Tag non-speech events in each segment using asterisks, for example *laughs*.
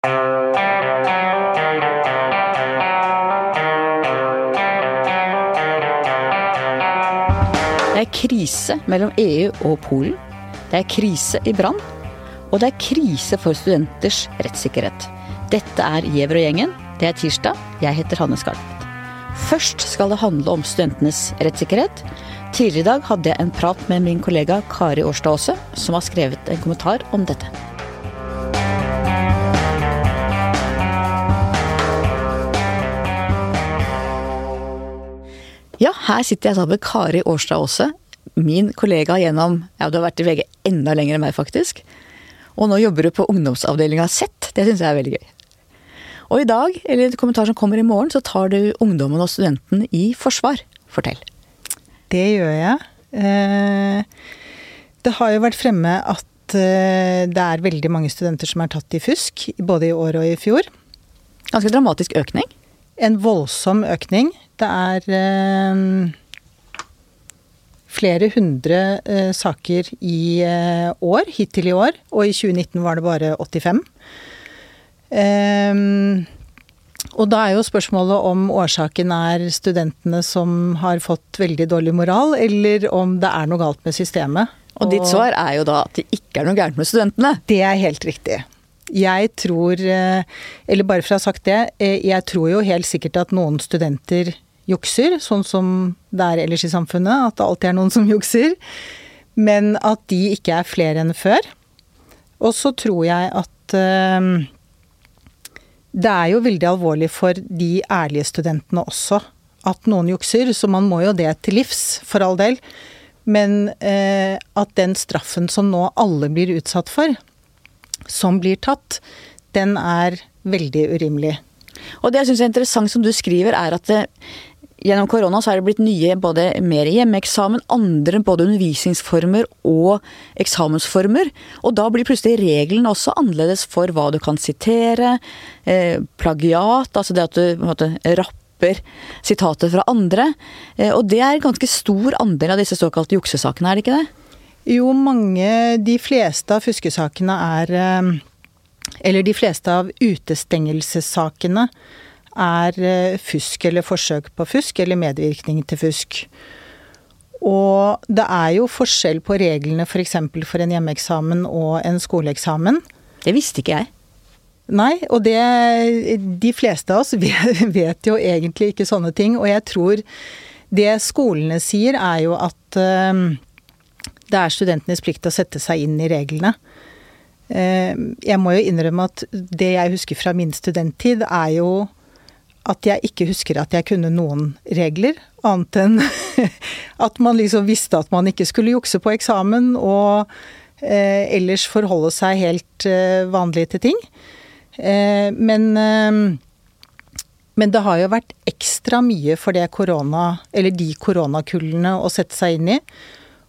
Det er krise mellom EU og Polen. Det er krise i Brann. Og det er krise for studenters rettssikkerhet. Dette er Gjever og gjengen. Det er tirsdag. Jeg heter Hanne Skartvedt. Først skal det handle om studentenes rettssikkerhet. Tidligere i dag hadde jeg en prat med min kollega Kari Årstad Aase, som har skrevet en kommentar om dette. Ja, her sitter jeg sammen med Kari Årstad Aase, min kollega gjennom Ja, du har vært i VG enda lenger enn meg, faktisk. Og nå jobber du på ungdomsavdelinga Z. Det syns jeg er veldig gøy. Og i dag, eller en kommentar som kommer i morgen, så tar du ungdommen og studenten i forsvar. Fortell. Det gjør jeg. Eh, det har jo vært fremme at eh, det er veldig mange studenter som er tatt i fusk, både i år og i fjor. Ganske dramatisk økning? En voldsom økning. Det er eh, flere hundre eh, saker i eh, år, hittil i år. Og i 2019 var det bare 85. Um, og da er jo spørsmålet om årsaken er studentene som har fått veldig dårlig moral, eller om det er noe galt med systemet. Og ditt svar er jo da at det ikke er noe gærent med studentene? Det er helt riktig. Jeg tror, eller bare for å ha sagt det, jeg tror jo helt sikkert at noen studenter jukser, sånn som det er ellers i samfunnet, at det alltid er noen som jukser. Men at de ikke er flere enn før. Og så tror jeg at øh, det er jo veldig alvorlig for de ærlige studentene også at noen jukser, så man må jo det til livs, for all del. Men eh, at den straffen som nå alle blir utsatt for, som blir tatt, den er veldig urimelig. Og det jeg syns er interessant som du skriver, er at det, Gjennom korona så er det blitt nye både mer hjemmeeksamen, andre både undervisningsformer og eksamensformer. Og da blir plutselig reglene også annerledes for hva du kan sitere. Eh, plagiat, altså det at du måte rapper sitater fra andre. Eh, og det er en ganske stor andel av disse såkalte juksesakene, er det ikke det? Jo, mange De fleste av fuskesakene er eh, Eller de fleste av utestengelsessakene er eh, fusk eller forsøk på fusk eller medvirkning til fusk. Og det er jo forskjell på reglene f.eks. For, for en hjemmeeksamen og en skoleeksamen. Det visste ikke jeg. Nei, og det De fleste av oss *laughs* vet jo egentlig ikke sånne ting. Og jeg tror det skolene sier, er jo at uh, det er studentenes plikt å sette seg inn i reglene. Uh, jeg må jo innrømme at det jeg husker fra min studenttid, er jo at jeg ikke husker at jeg kunne noen regler, annet enn *laughs* at man liksom visste at man ikke skulle jukse på eksamen, og eh, ellers forholde seg helt eh, vanlig til ting. Eh, men, eh, men det har jo vært ekstra mye for det korona, eller de koronakullene å sette seg inn i.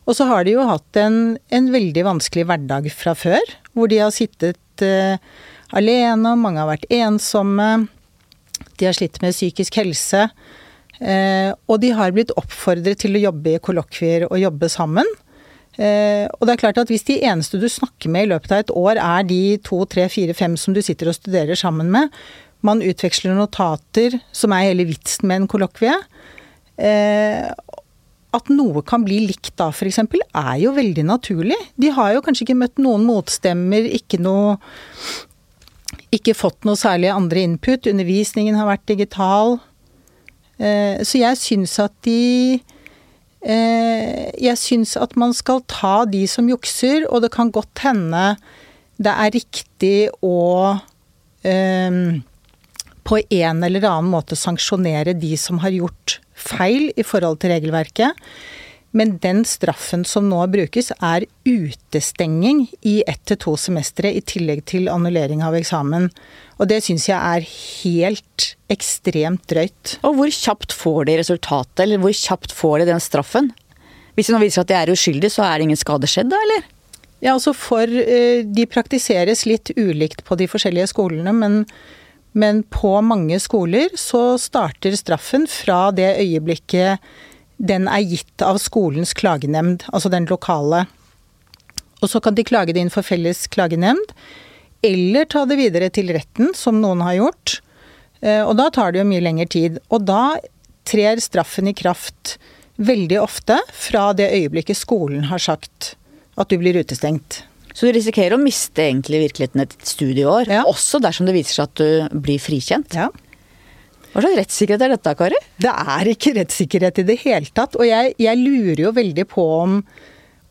Og så har de jo hatt en, en veldig vanskelig hverdag fra før, hvor de har sittet uh, alene, mange har vært ensomme de har slitt med psykisk helse. Uh, og de har blitt oppfordret til å jobbe i kollokvier og jobbe sammen. Uh, og det er klart at hvis de eneste du snakker med i løpet av et år er de to, tre, fire, fem som du sitter og studerer sammen med, man utveksler notater, som er hele vitsen med en kollokvie eh, At noe kan bli likt da, f.eks., er jo veldig naturlig. De har jo kanskje ikke møtt noen motstemmer, ikke noe ikke fått noe særlig andre input. Undervisningen har vært digital. Eh, så jeg syns at de eh, Jeg syns at man skal ta de som jukser, og det kan godt hende det er riktig å eh, på en eller annen måte sanksjonere de som har gjort feil i forhold til regelverket. Men den straffen som nå brukes, er utestenging i ett til to semestre, i tillegg til annullering av eksamen. Og det syns jeg er helt ekstremt drøyt. Og hvor kjapt får de resultatet, eller hvor kjapt får de den straffen? Hvis det nå viser at de er uskyldige, så er det ingen skade skjedd da, eller? Ja, altså for eh, De praktiseres litt ulikt på de forskjellige skolene, men men på mange skoler så starter straffen fra det øyeblikket den er gitt av skolens klagenemnd, altså den lokale. Og så kan de klage det inn for felles klagenemnd. eller ta det videre til retten, som noen har gjort. Eh, og da tar det jo mye lengre tid. Og da trer straffen i kraft veldig ofte fra det øyeblikket skolen har sagt at du blir utestengt. Så du risikerer å miste egentlig virkeligheten et studieår, Ja. også dersom det viser seg at du blir frikjent? Ja. Hva slags rettssikkerhet er dette, Kari? Det er ikke rettssikkerhet i det hele tatt. Og jeg, jeg lurer jo veldig på om,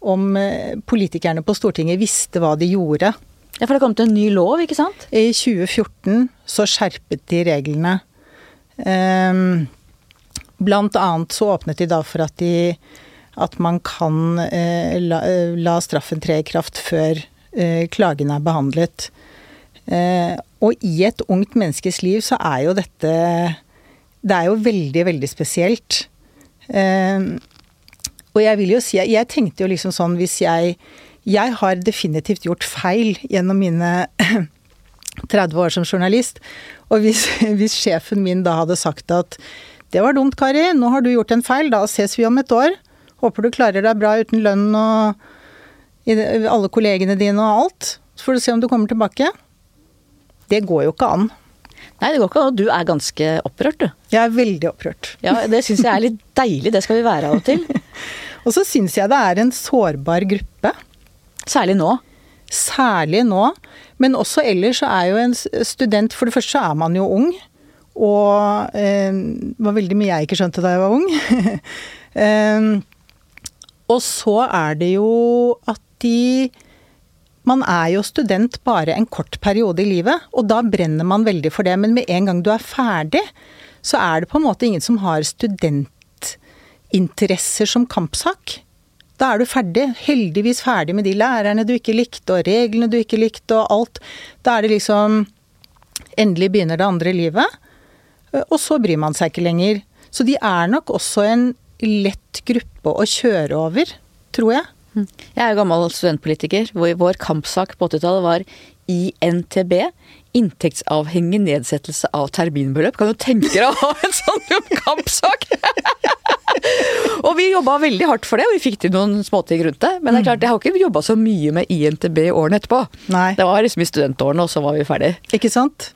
om eh, politikerne på Stortinget visste hva de gjorde. Ja, For det kom til en ny lov, ikke sant? I 2014 så skjerpet de reglene. Um, blant annet så åpnet de da for at, de, at man kan eh, la, eh, la straffen tre i kraft før eh, klagen er behandlet. Eh, og i et ungt menneskes liv så er jo dette Det er jo veldig, veldig spesielt. Og jeg vil jo si Jeg tenkte jo liksom sånn hvis jeg Jeg har definitivt gjort feil gjennom mine *clears throat* 30 år som journalist. Og hvis, *laughs* hvis sjefen min da hadde sagt at det var dumt, Kari, nå har du gjort en feil, da ses vi om et år. Håper du klarer deg bra uten lønn og alle kollegene dine og alt. Så får du se om du kommer tilbake. Det går jo ikke an. Nei, det går ikke an. Du er ganske opprørt, du. Jeg er veldig opprørt. Ja, Det syns jeg er litt deilig. Det skal vi være av og til. *laughs* Og så syns jeg det er en sårbar gruppe. Særlig nå. Særlig nå. Men også ellers så er jo en student For det første så er man jo ung. Og eh, det var veldig mye jeg ikke skjønte da jeg var ung. *laughs* eh, og så er det jo at de Man er jo student bare en kort periode i livet, og da brenner man veldig for det. Men med en gang du er ferdig, så er det på en måte ingen som har studentinteresser som kampsak. Da er du ferdig. Heldigvis ferdig med de lærerne du ikke likte, og reglene du ikke likte, og alt. Da er det liksom Endelig begynner det andre livet. Og så bryr man seg ikke lenger. Så de er nok også en lett gruppe å kjøre over, tror jeg. Jeg er jo gammel studentpolitiker, hvor vår kampsak på 80-tallet var INTB. Inntektsavhengig nedsettelse av terminbeløp. Kan du tenke deg å ha en sånn kampsak?! *laughs* og vi jobba veldig hardt for det, og vi fikk til noen småting rundt det. Men det er klart, jeg har ikke jobba så mye med INTB årene etterpå. Nei. Det var liksom i studentårene, og så var vi ferdig. Ikke sant?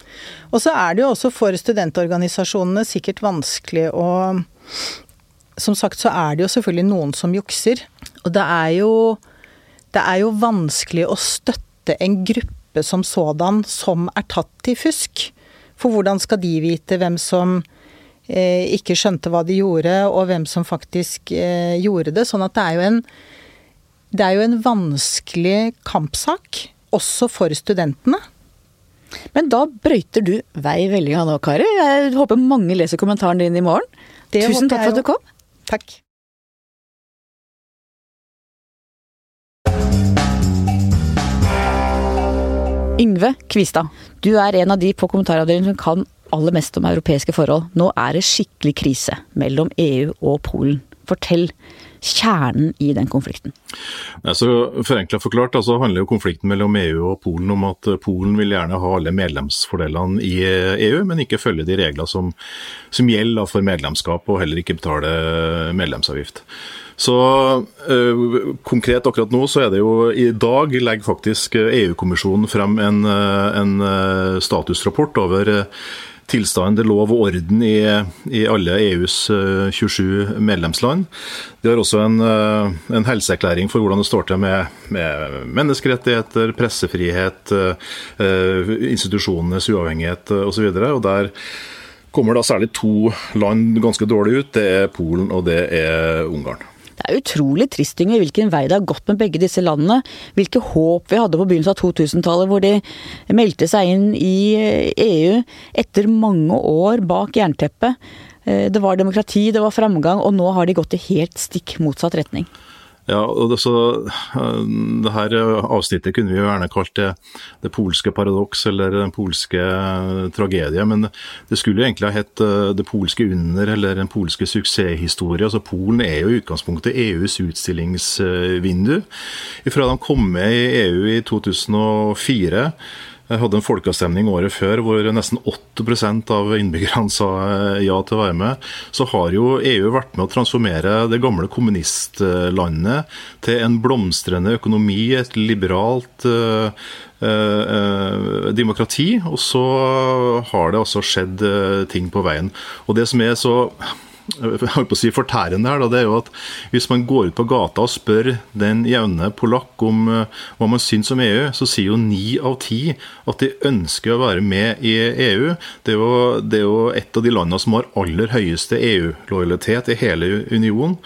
Og så er det jo også for studentorganisasjonene sikkert vanskelig å Som sagt så er det jo selvfølgelig noen som jukser. Og det er jo Det er jo vanskelig å støtte en gruppe som sådan som er tatt i fusk. For hvordan skal de vite hvem som eh, ikke skjønte hva de gjorde, og hvem som faktisk eh, gjorde det? Sånn at det er jo en det er jo en vanskelig kampsak, også for studentene. Men da brøyter du vei veldig nå, Kari. Jeg håper mange leser kommentaren din i morgen. Det Tusen takk for at du kom. Takk. Yngve Kvistad, du er en av de på kommentaravdelingen som kan aller mest om europeiske forhold. Nå er det skikkelig krise mellom EU og Polen. Fortell kjernen i den konflikten. Så Forenkla forklart altså, handler jo konflikten mellom EU og Polen om at eh, Polen vil gjerne ha alle medlemsfordelene i eh, EU, men ikke følge de regler som, som gjelder for medlemskap, og heller ikke betale medlemsavgift. Så øh, Konkret akkurat nå så er det jo i dag legger faktisk EU-kommisjonen frem en, en statusrapport over tilstanden til lov og orden i, i alle EUs øh, 27 medlemsland. De har også en, øh, en helseerklæring for hvordan det står til med, med menneskerettigheter, pressefrihet, øh, institusjonenes uavhengighet osv. Der kommer da særlig to land ganske dårlig ut. Det er Polen og det er Ungarn. Det er utrolig trist Inge, hvilken vei det har gått med begge disse landene. Hvilke håp vi hadde på begynnelsen av 2000-tallet, hvor de meldte seg inn i EU etter mange år bak jernteppet. Eh, Det var demokrati, det var framgang, og nå har de gått i helt stikk motsatt retning. Ja, og det, så, øh, det her avsnittet kunne vi jo gjerne kalt det, det polske paradoks eller den polske øh, tragedie, men det skulle jo egentlig ha hett det polske under eller den polske suksesshistorie. Altså Polen er jo i utgangspunktet EUs utstillingsvindu. Fra de kom med i EU i 2004 jeg hadde en folkeavstemning året før hvor nesten 8 av innbyggerne sa eh, ja til å være med. Så har jo EU vært med å transformere det gamle kommunistlandet til en blomstrende økonomi, et liberalt, eh, eh, demokrati, og så har det altså skjedd ting på veien. Og det som er så holdt på å si fortærende her, da, det er jo at hvis man går ut på gata og spør den jevne polakk om uh, hva man syns om EU, så sier jo ni av ti at de ønsker å være med i EU. Det er jo, det er jo et av de landene som har aller høyeste EU-lojalitet i hele unionen.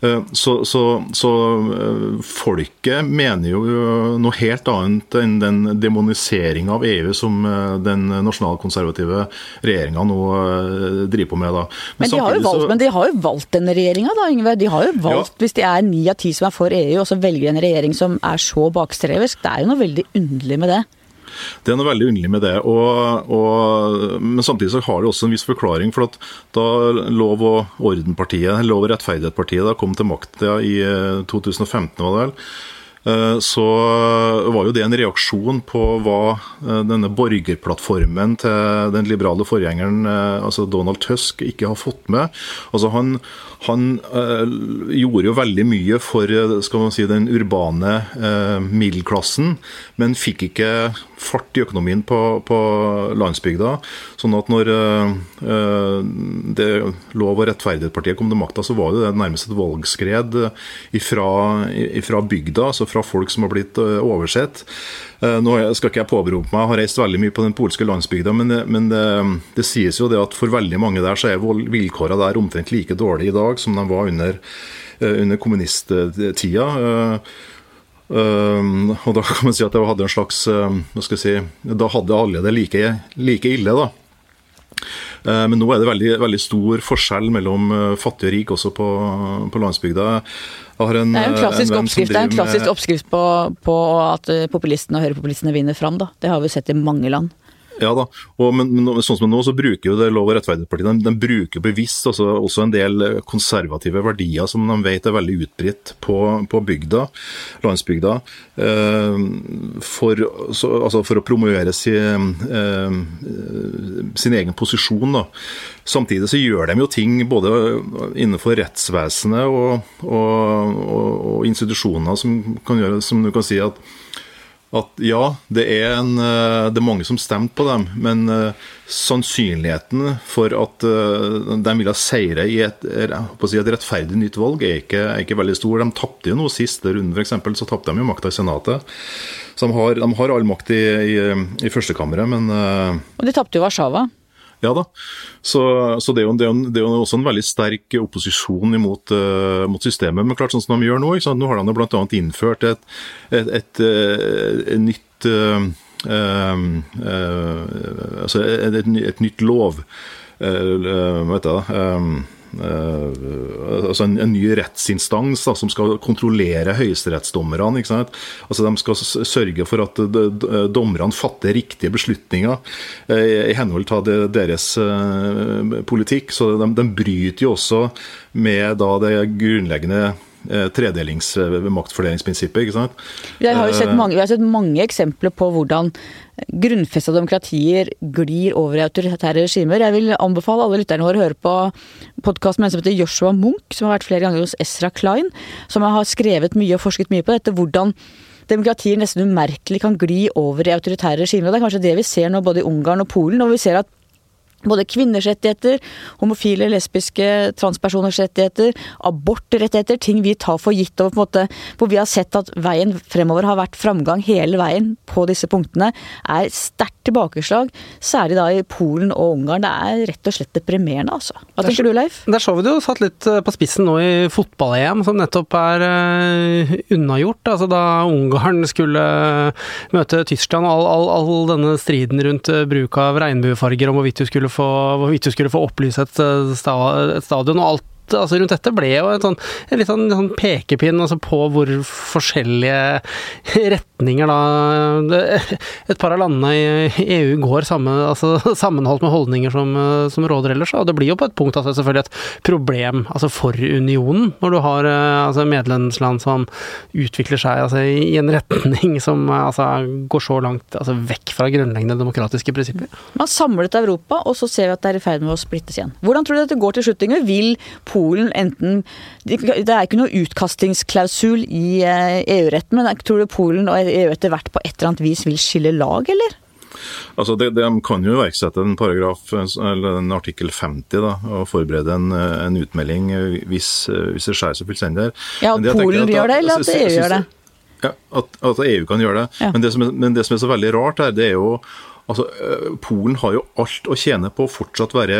Eh, så, så, så, eh, folket mener jo noe helt annet enn den demoniseringa av EU som eh, den nasjonalkonservative regjeringa nå driver på med. da. Men, men, de har, valgt, men de har jo valgt denne regjeringa, da, Yngve. De har jo valgt, ja. hvis de er ni av ti som er for EU, og så velger en regjering som er så bakstreversk. Det er jo noe veldig underlig med det. Det er noe veldig underlig med det. Og, og, men samtidig så har det også en viss forklaring. for at Da Lov- og ordenpartiet, Lov- og rettferdighetspartiet, da kom til makta i 2015, eh, var det vel, eh, så var jo det en reaksjon på hva eh, denne borgerplattformen til den liberale forgjengeren, altså Donald Tusk, ikke har fått med. Altså Han, han øh, gjorde jo veldig mye for skal man si, den urbane øh, middelklassen, men fikk ikke fart i økonomien på, på landsbygda. Sånn at når det Lov- og rettferdighetspartiet kom til makta, så var det nærmest et valgskred ifra, ifra bygda, altså fra folk som har blitt oversett. Nå skal ikke jeg påberope meg, jeg har reist veldig mye på den polske landsbygda, men, men det, det, sies jo det at for veldig mange der så er vilkårene der omtrent like dårlige i dag som de var under, eh, under kommunisttida. Eh, eh, og da kan man si at det hadde en slags hva skal jeg si, Da hadde alle det like, like ille, da. Men nå er det veldig, veldig, stor forskjell mellom fattig og rik også på, på landsbygda. En, det er en klassisk, en oppskrift, det er en klassisk oppskrift på, på at populistene og høyrepopulistene vinner fram. Da. Det har vi sett i mange land. Ja da, og, men, men, sånn som nå så bruker jo det Lov- og rettferdighetspartiet de, de, bruker bevisst altså, også en del konservative verdier som de vet er veldig utbredt på, på bygda, landsbygda, eh, for, så, altså for, å promovere sin, eh, sin egen posisjon. Da. Samtidig så gjør de jo ting både innenfor rettsvesenet og, og, og institusjoner som kan gjøre, som du kan si at at ja, det er, en, eh, det er mange som stemte på dem, men uh, sannsynligheten for at uh, de ville seire i et, si, et, rettferdig nytt valg, er ikke, er ikke veldig stor. De tapte jo noe siste runde, f.eks. Så tapte de jo makta i Senatet. Så de har, de har all makt i, i, i førstekammeret, men Og de tapte jo Warszawa. Ja da. Så, så det, er jo, det, er jo, det, er jo, også en veldig sterk opposisjon imot uh, mot systemet. Men klart sånn som de gjør nå, nå har de bl.a. innført et, et, et, eh, et nytt uh, uh, altså et, nytt lov. vet jeg da, Uh, altså en, en, ny rettsinstans da, som skal kontrollere høyesterettsdommerne. Altså De skal sørge for at dommerne fatter riktige beslutninger uh, i henhold til deres uh, politikk. Så de, de, bryter jo også med da, det grunnleggende tredelings maktfordelingsprinsippet. ikke sant? Vi har jo sett mange, vi har sett mange eksempler på hvordan grunnfesta demokratier glir over i autoritære regimer. Jeg vil anbefale alle lytterne våre å høre på podkasten med en som heter Joshua Munch, som har vært flere ganger hos Ezra Klein, som har skrevet mye og forsket mye på dette. hvordan demokratier nesten umerkelig kan gli over i autoritære regimer. Og det er kanskje det vi ser nå både i Ungarn og Polen. og vi ser at både kvinners rettigheter, homofile, lesbiske, transpersoners rettigheter, abortrettigheter, ting vi tar for gitt. Og på en måte, hvor vi har sett at veien fremover har vært framgang hele veien på disse punktene, er sterkt tilbakeslag. Særlig da i Polen og Ungarn. Det er rett og slett deprimerende, altså. Hva tenker du, Leif? Der så vi det jo satt litt eh, på spissen nå i fotball-EM, som nettopp er uh, unnagjort. Altså da Ungarn skulle møte Tyskland og all, all, all denne striden rundt bruk av regnbuefarger om hvorvidt du skulle få, du skulle få opplyse et, eh, et stadion. og alt altså rundt dette ble jo en, sånn, en litt sånn, sånn pekepinn altså på hvor forskjellige *laughs* retninger da et par av landene i EU går sammen, altså, *laughs* sammenholdt med holdninger som, som, råder ellers. Og det blir jo på et punkt altså, selvfølgelig et problem altså, for unionen, når du har altså, medlemsland som utvikler seg altså, i en retning som altså, går så langt altså, vekk fra grunnleggende demokratiske prinsipper. Man samlet Europa, og så ser vi at det er i ferd med å splittes igjen. Hvordan tror du dette går til slutt? Vil Polen enten Det er ikke noe utkastingsklausul i eh, EU-retten, men tror du Polen og EU etter hvert på et eller annet vis vil skille lag, eller? Altså de, de, kan jo iverksette en paragraf, eller en artikkel 50 da, og forberede en, en utmelding hvis, hvis det skjærer seg fullstendig her. Ja, at Polen gjør det, eller at EU gjør det? Ja, at, at, EU kan gjøre det. Ja. Men, det er, men, det som er, så veldig rart her, det er jo Altså, Polen har jo alt å tjene på å fortsatt være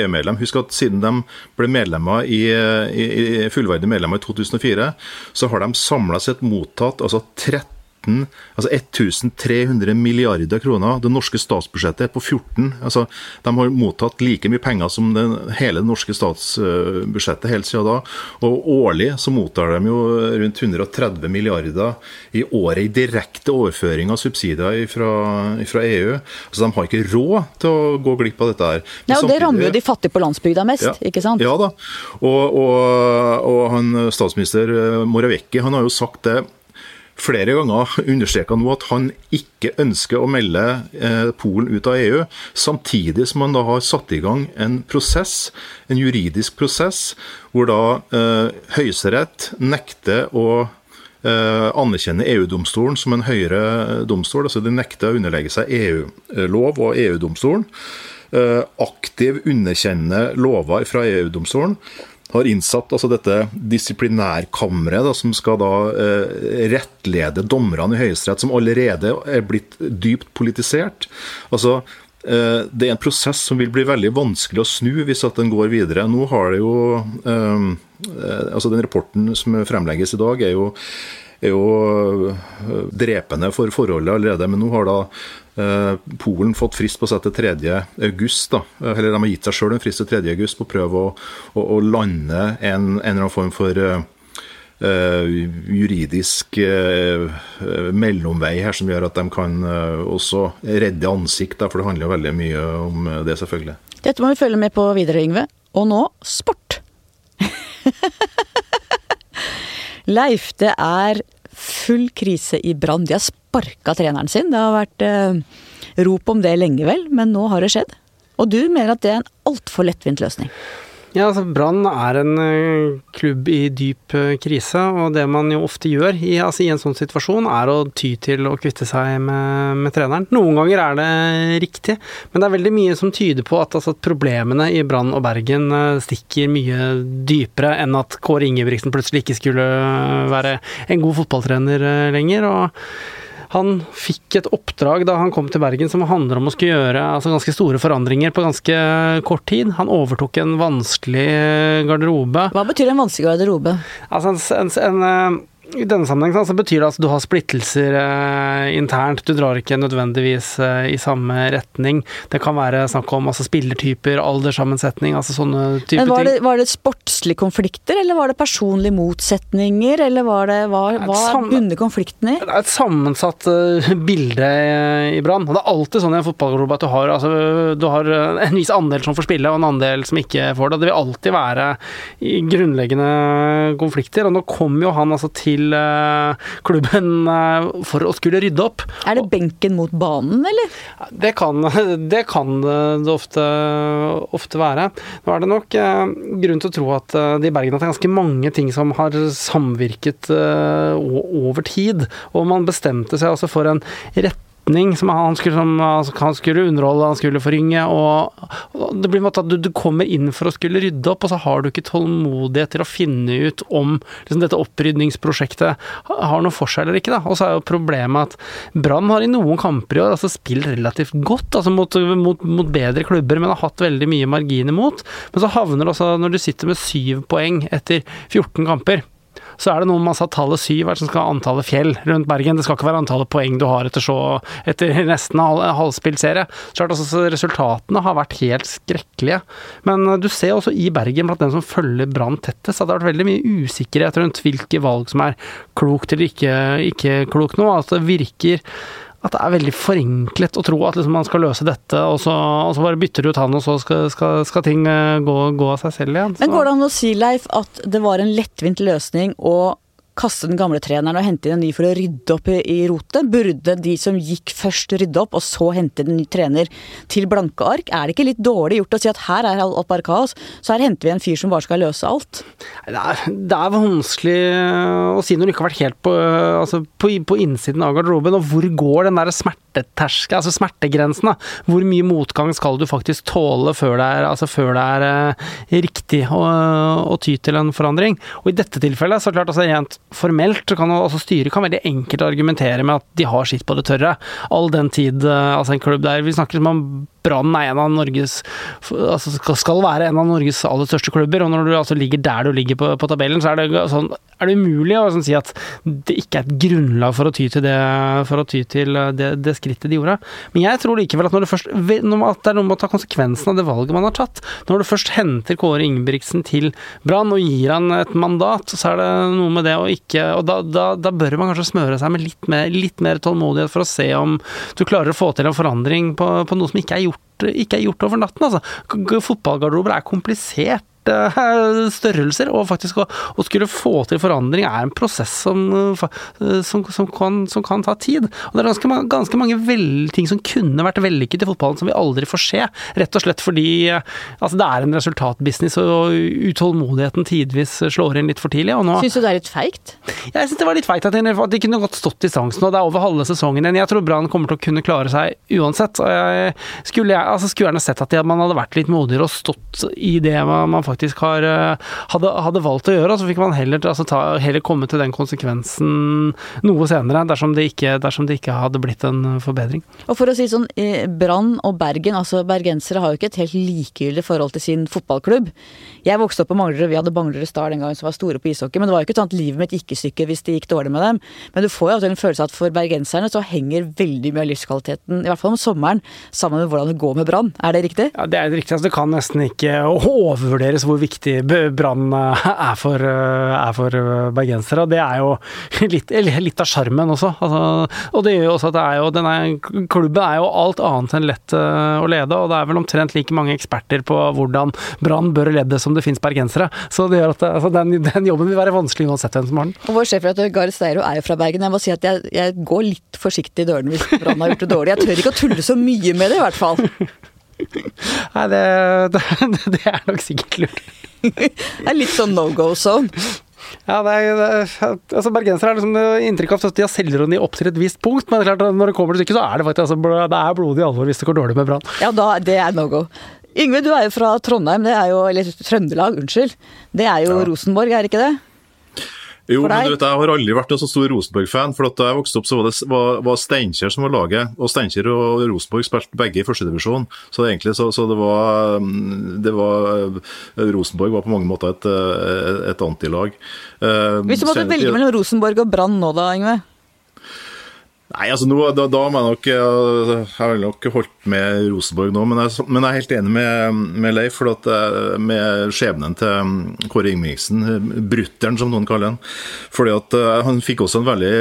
EU-medlem. Husk at siden de ble medlemmer i, i, i fullverdige medlemmer i 2004, så har de samla sett mottatt altså 30 13, altså 1300 milliarder kroner. Det norske statsbudsjettet er på 14. Altså, de har mottatt like mye penger som det, hele det norske statsbudsjettet helt siden da. Og årlig så mottar de jo rundt 130 milliarder i året i direkte overføring av subsidier fra, fra EU. Altså, de har ikke råd til å gå glipp av dette her. Men ja, og Det rammer jo de fattige på landsbygda mest, ja, ikke sant? Ja da. Og, og, og han, statsminister Morawiecki han har jo sagt det flere ganger understreka nå at han ikke ønsker å melde eh, Polen ut av EU, samtidig som han da har satt i gang en prosess, en juridisk prosess, hvor da eh, Høyesterett nekter å eh, anerkjenne EU-domstolen som en høyere domstol. altså De nekter å underlegge seg EU-lov og EU-domstolen. Eh, aktiv underkjenne lover fra EU-domstolen har innsatt altså dette disiplinærkammeret som skal da eh, rettlede dommerne i Høyesterett, som allerede er blitt dypt politisert. Altså, eh, det er en prosess som vil bli veldig vanskelig å snu hvis at den går videre. Nå har det jo eh, eh altså Den rapporten som fremlegges i dag, er jo er jo eh, drepende for forholdet allerede. Men nå har da Polen fått frist på seg til 3. august. Da. Eller de har gitt seg sjøl en frist til 3. august på å prøve å, å, å lande en, en, eller annen form for Uh, juridisk uh, mellomvei her som gjør at de kan uh, også redde ansikt, for det handler jo veldig mye om det, selvfølgelig. Dette må vi følge med på videre, Yngve. Og nå sport. *laughs* Leif, det er full krise i Brann. De har sparka treneren sin. Det har vært eh, rop om det lenge, vel, men nå har det skjedd. Og du mener at det er en altfor lettvint løsning? Ja, altså Brann er en uh, klubb i dyp uh, krise, og det man jo ofte gjør i, altså, i, en sånn situasjon, er å ty til å kvitte seg med, med, treneren. Noen ganger er det riktig, men det er veldig mye som tyder på at, altså, at problemene i Brann og Bergen uh, stikker mye dypere enn at Kåre Ingebrigtsen plutselig ikke skulle være en god fotballtrener lenger. og han fikk et oppdrag da han kom til Bergen som handler om å skulle gjøre altså, ganske store forandringer på ganske kort tid. Han overtok en vanskelig garderobe. Hva betyr en vanskelig garderobe? Altså en, en, en i denne sammenheng så betyr det at du har splittelser eh, internt. Du drar ikke nødvendigvis eh, i samme retning. Det kan være snakk om altså, spillertyper, alderssammensetning, altså sånne typer Men var det, ting. Var det sportslige konflikter, eller var det personlige motsetninger, eller var det, hva, hva bunner konflikten i? Det er et sammensatt uh, bilde i Brann. Det er alltid sånn i en fotballgruppe at du har, altså, du har en viss andel som får spille, og en andel som ikke får det. Det vil alltid være grunnleggende konflikter, og nå kom jo han altså til eh, klubben eh, for å skulle rydde opp. Er det benken mot banen, eller? Det kan *laughs* det, kan det ofte, ofte, være. Nå er det nok eh, grunn til å tro at det i Bergen at det er ganske mange ting som har samvirket over tid, og man bestemte seg altså for en rett retning som han skulle, som han skulle underholde, han skulle forringe. og Det blir en måte at du, du, kommer inn for å skulle rydde opp, og så har du ikke tålmodighet til å finne ut om liksom, dette opprydningsprosjektet har noe for seg eller ikke. Da. Og så er jo problemet at Brann har i noen kamper i år altså spilt relativt godt altså mot, mot, mot, bedre klubber, men har hatt veldig mye margin imot. Men så havner det også, når du sitter med syv poeng etter 14 kamper så er det noe med altså, tallet syv som skal ha antallet fjell rundt Bergen. Det skal ikke være antallet poeng du har etter, så, etter nesten halvspilt serie. Så altså, Resultatene har vært helt skrekkelige. Men eh, du ser også i Bergen, blant dem som følger Brann tettest, at det har vært veldig mye usikkerhet rundt hvilke valg som er klokt eller ikke, ikke klokt nå. Altså, det virker at det er veldig forenklet å tro at liksom man skal løse dette, og så, og så, bare bytter du ut han, og så skal, skal, skal ting eh, gå, gå, av seg selv igjen. Så. Men går det an å si, Leif, at det var en lettvint løsning å kaste den gamle treneren og hente inn en ny for å rydde opp i, i rotet? Burde de som gikk først rydde opp, og så hente en ny trener til blanke ark? Er det ikke litt dårlig gjort å si at her er alt bare kaos, så her henter vi en fyr som bare skal løse alt? Det er, det er vanskelig å si når du ikke har vært helt på, altså på, på innsiden av garderoben. Og hvor går den der smerteterske, altså smertegrensen? da? Hvor mye motgang skal du faktisk tåle før det er, altså før det er eh, riktig å, å, ty til en forandring? Og i dette tilfellet, så klart altså rent formelt, så kan altså styret kan veldig enkelt argumentere med at de har sitt på det tørre. All den tid eh, altså en klubb der Vi snakker om Brann er en av Norges altså skal være en av Norges aller største klubber. Og når du altså ligger der du ligger på, på tabellen, så er det, sånn, er det umulig å sånn, si at det ikke er et grunnlag for å ty til det, for å ty til det, det skrittet de gjorde. Men jeg tror likevel at, først, at det er noe med å ta konsekvensen av det valget man har tatt. Når du først henter Kåre Ingebrigtsen til Brann og gir han et mandat, så er det noe med det å ikke Og da, da, da bør man kanskje smøre seg med litt mer, litt mer, tålmodighet for å se om du klarer å få til en forandring på, på noe som ikke er gjort gjort, ikke er gjort over natten. Altså. Fotballgarderober er komplisert størrelser, og faktisk å, å, skulle få til forandring er en prosess som, som, som, kan, som kan, ta tid. Og det er ganske, ganske mange vel, ting som kunne vært vellykket i fotballen som vi aldri får se, rett og slett fordi altså, det er en resultatbusiness, og utålmodigheten tidvis slår inn litt for tidlig. Og Syns du det er litt feigt? Jeg syns det var litt feigt at de kunne godt stått distansen, og det er over halve sesongen igjen. Jeg tror Brann kommer til å kunne klare seg uansett. skulle, jeg, altså, skulle gjerne sett at man hadde vært litt modigere og stått i det man, man faktisk har, eh, hadde, hadde, valgt å gjøre. Så fikk man heller, altså, ta, heller, komme til den konsekvensen noe senere, dersom det, ikke, dersom det ikke hadde blitt en forbedring. Og for å si sånn, Brann og Bergen, altså bergensere har jo ikke et helt likegyldig forhold til sin fotballklubb. Jeg vokste opp på Manglerud, vi hadde Manglerud Star den gangen som var store på ishockey, men det var jo ikke sånn at livet mitt gikk i stykker hvis det gikk dårlig med dem. Men du får jo en følelse av at for bergenserne så henger veldig mye av livskvaliteten, i hvert fall om sommeren, sammen med hvordan det går med Brann. Er det riktig? Ja, det er riktig. Altså, det kan nesten ikke overvurderes hvor viktig Brann eh, er, for, eh, er for eh, bergensere. Det er jo *laughs* litt, litt av sjarmen også. Altså, og det gjør jo også at det er jo, denne klubben er jo alt annet enn lett å lede, og det er vel omtrent like mange eksperter på hvordan Brann bør lede som det finnes bergensere. Så det gjør at altså, den, den, jobben vil være vanskelig uansett hvem som har den. Og Vår sjefredaktør Gahr Steiro er jo fra Bergen. Jeg må si at jeg, jeg går litt forsiktig i dørene hvis Brann har gjort det dårlig. Jeg tør ikke å tulle så mye med det, i hvert fall. Nei, det, *laughs* det, det er nok sikkert lurt. det er litt sånn no go zone. Ja, det er, det er, altså Bergensere har liksom inntrykk av at de har selvironi opp til et visst punkt, men er klart når det kommer til stykket, så er det faktisk altså, det er blodig alvor hvis det går dårlig med Brann. Ja, da, det er no go. Yngve, du er jo fra Trondheim, det er jo, eller Trøndelag, unnskyld. Det er jo ja. Rosenborg, er det ikke det? Jo, men du vet, jeg har aldri vært en så stor Rosenborg-fan. for Da jeg vokste opp, så var det var, var Steinkjer som var laget. Og Steinkjer og Rosenborg spilte begge i førstedivisjon. Så, egentlig, så, så det, var, mm, det var Rosenborg var på mange måter et, et antilag. Eh, Hvis du måtte velge mellom Rosenborg og Brann nå da, Yngve? Nei, altså nå, da, da må jeg nok eh, Jeg har nok holdt med Rosenborg nå, men jeg, men jeg er helt enig med, med Leif. for at eh, Med skjebnen til mm, Kåre Ingebrigtsen, brutter'n som noen kaller han. fordi at eh, Han fikk også en veldig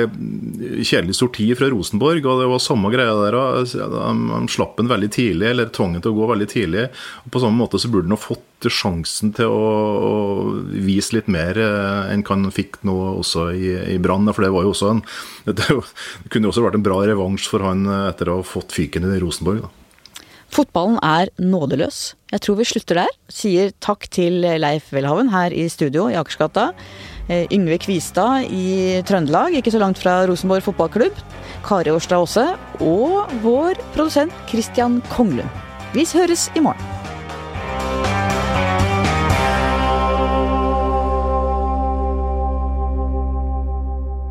kjedelig sorti fra Rosenborg, og det var samme greia der. Han, han slapp den veldig tidlig, eller tvang han til å gå veldig tidlig. og På samme måte så burde han ha fått sjansen til å, å, vise litt mer enn han fikk nå også i, i Brann. For det var jo også en *laughs* det, det kunne jo også vært en bra revansj for han etter å ha fått fyken i Rosenborg. da. Fotballen er nådeløs. Jeg tror vi slutter der. Sier takk til Leif Welhaven her i studio i Akersgata. Eh, Yngve Kvistad i Trøndelag, ikke så langt fra Rosenborg fotballklubb. Kari Årstad Aase. Og vår produsent Christian Konglund. Vi høres i morgen.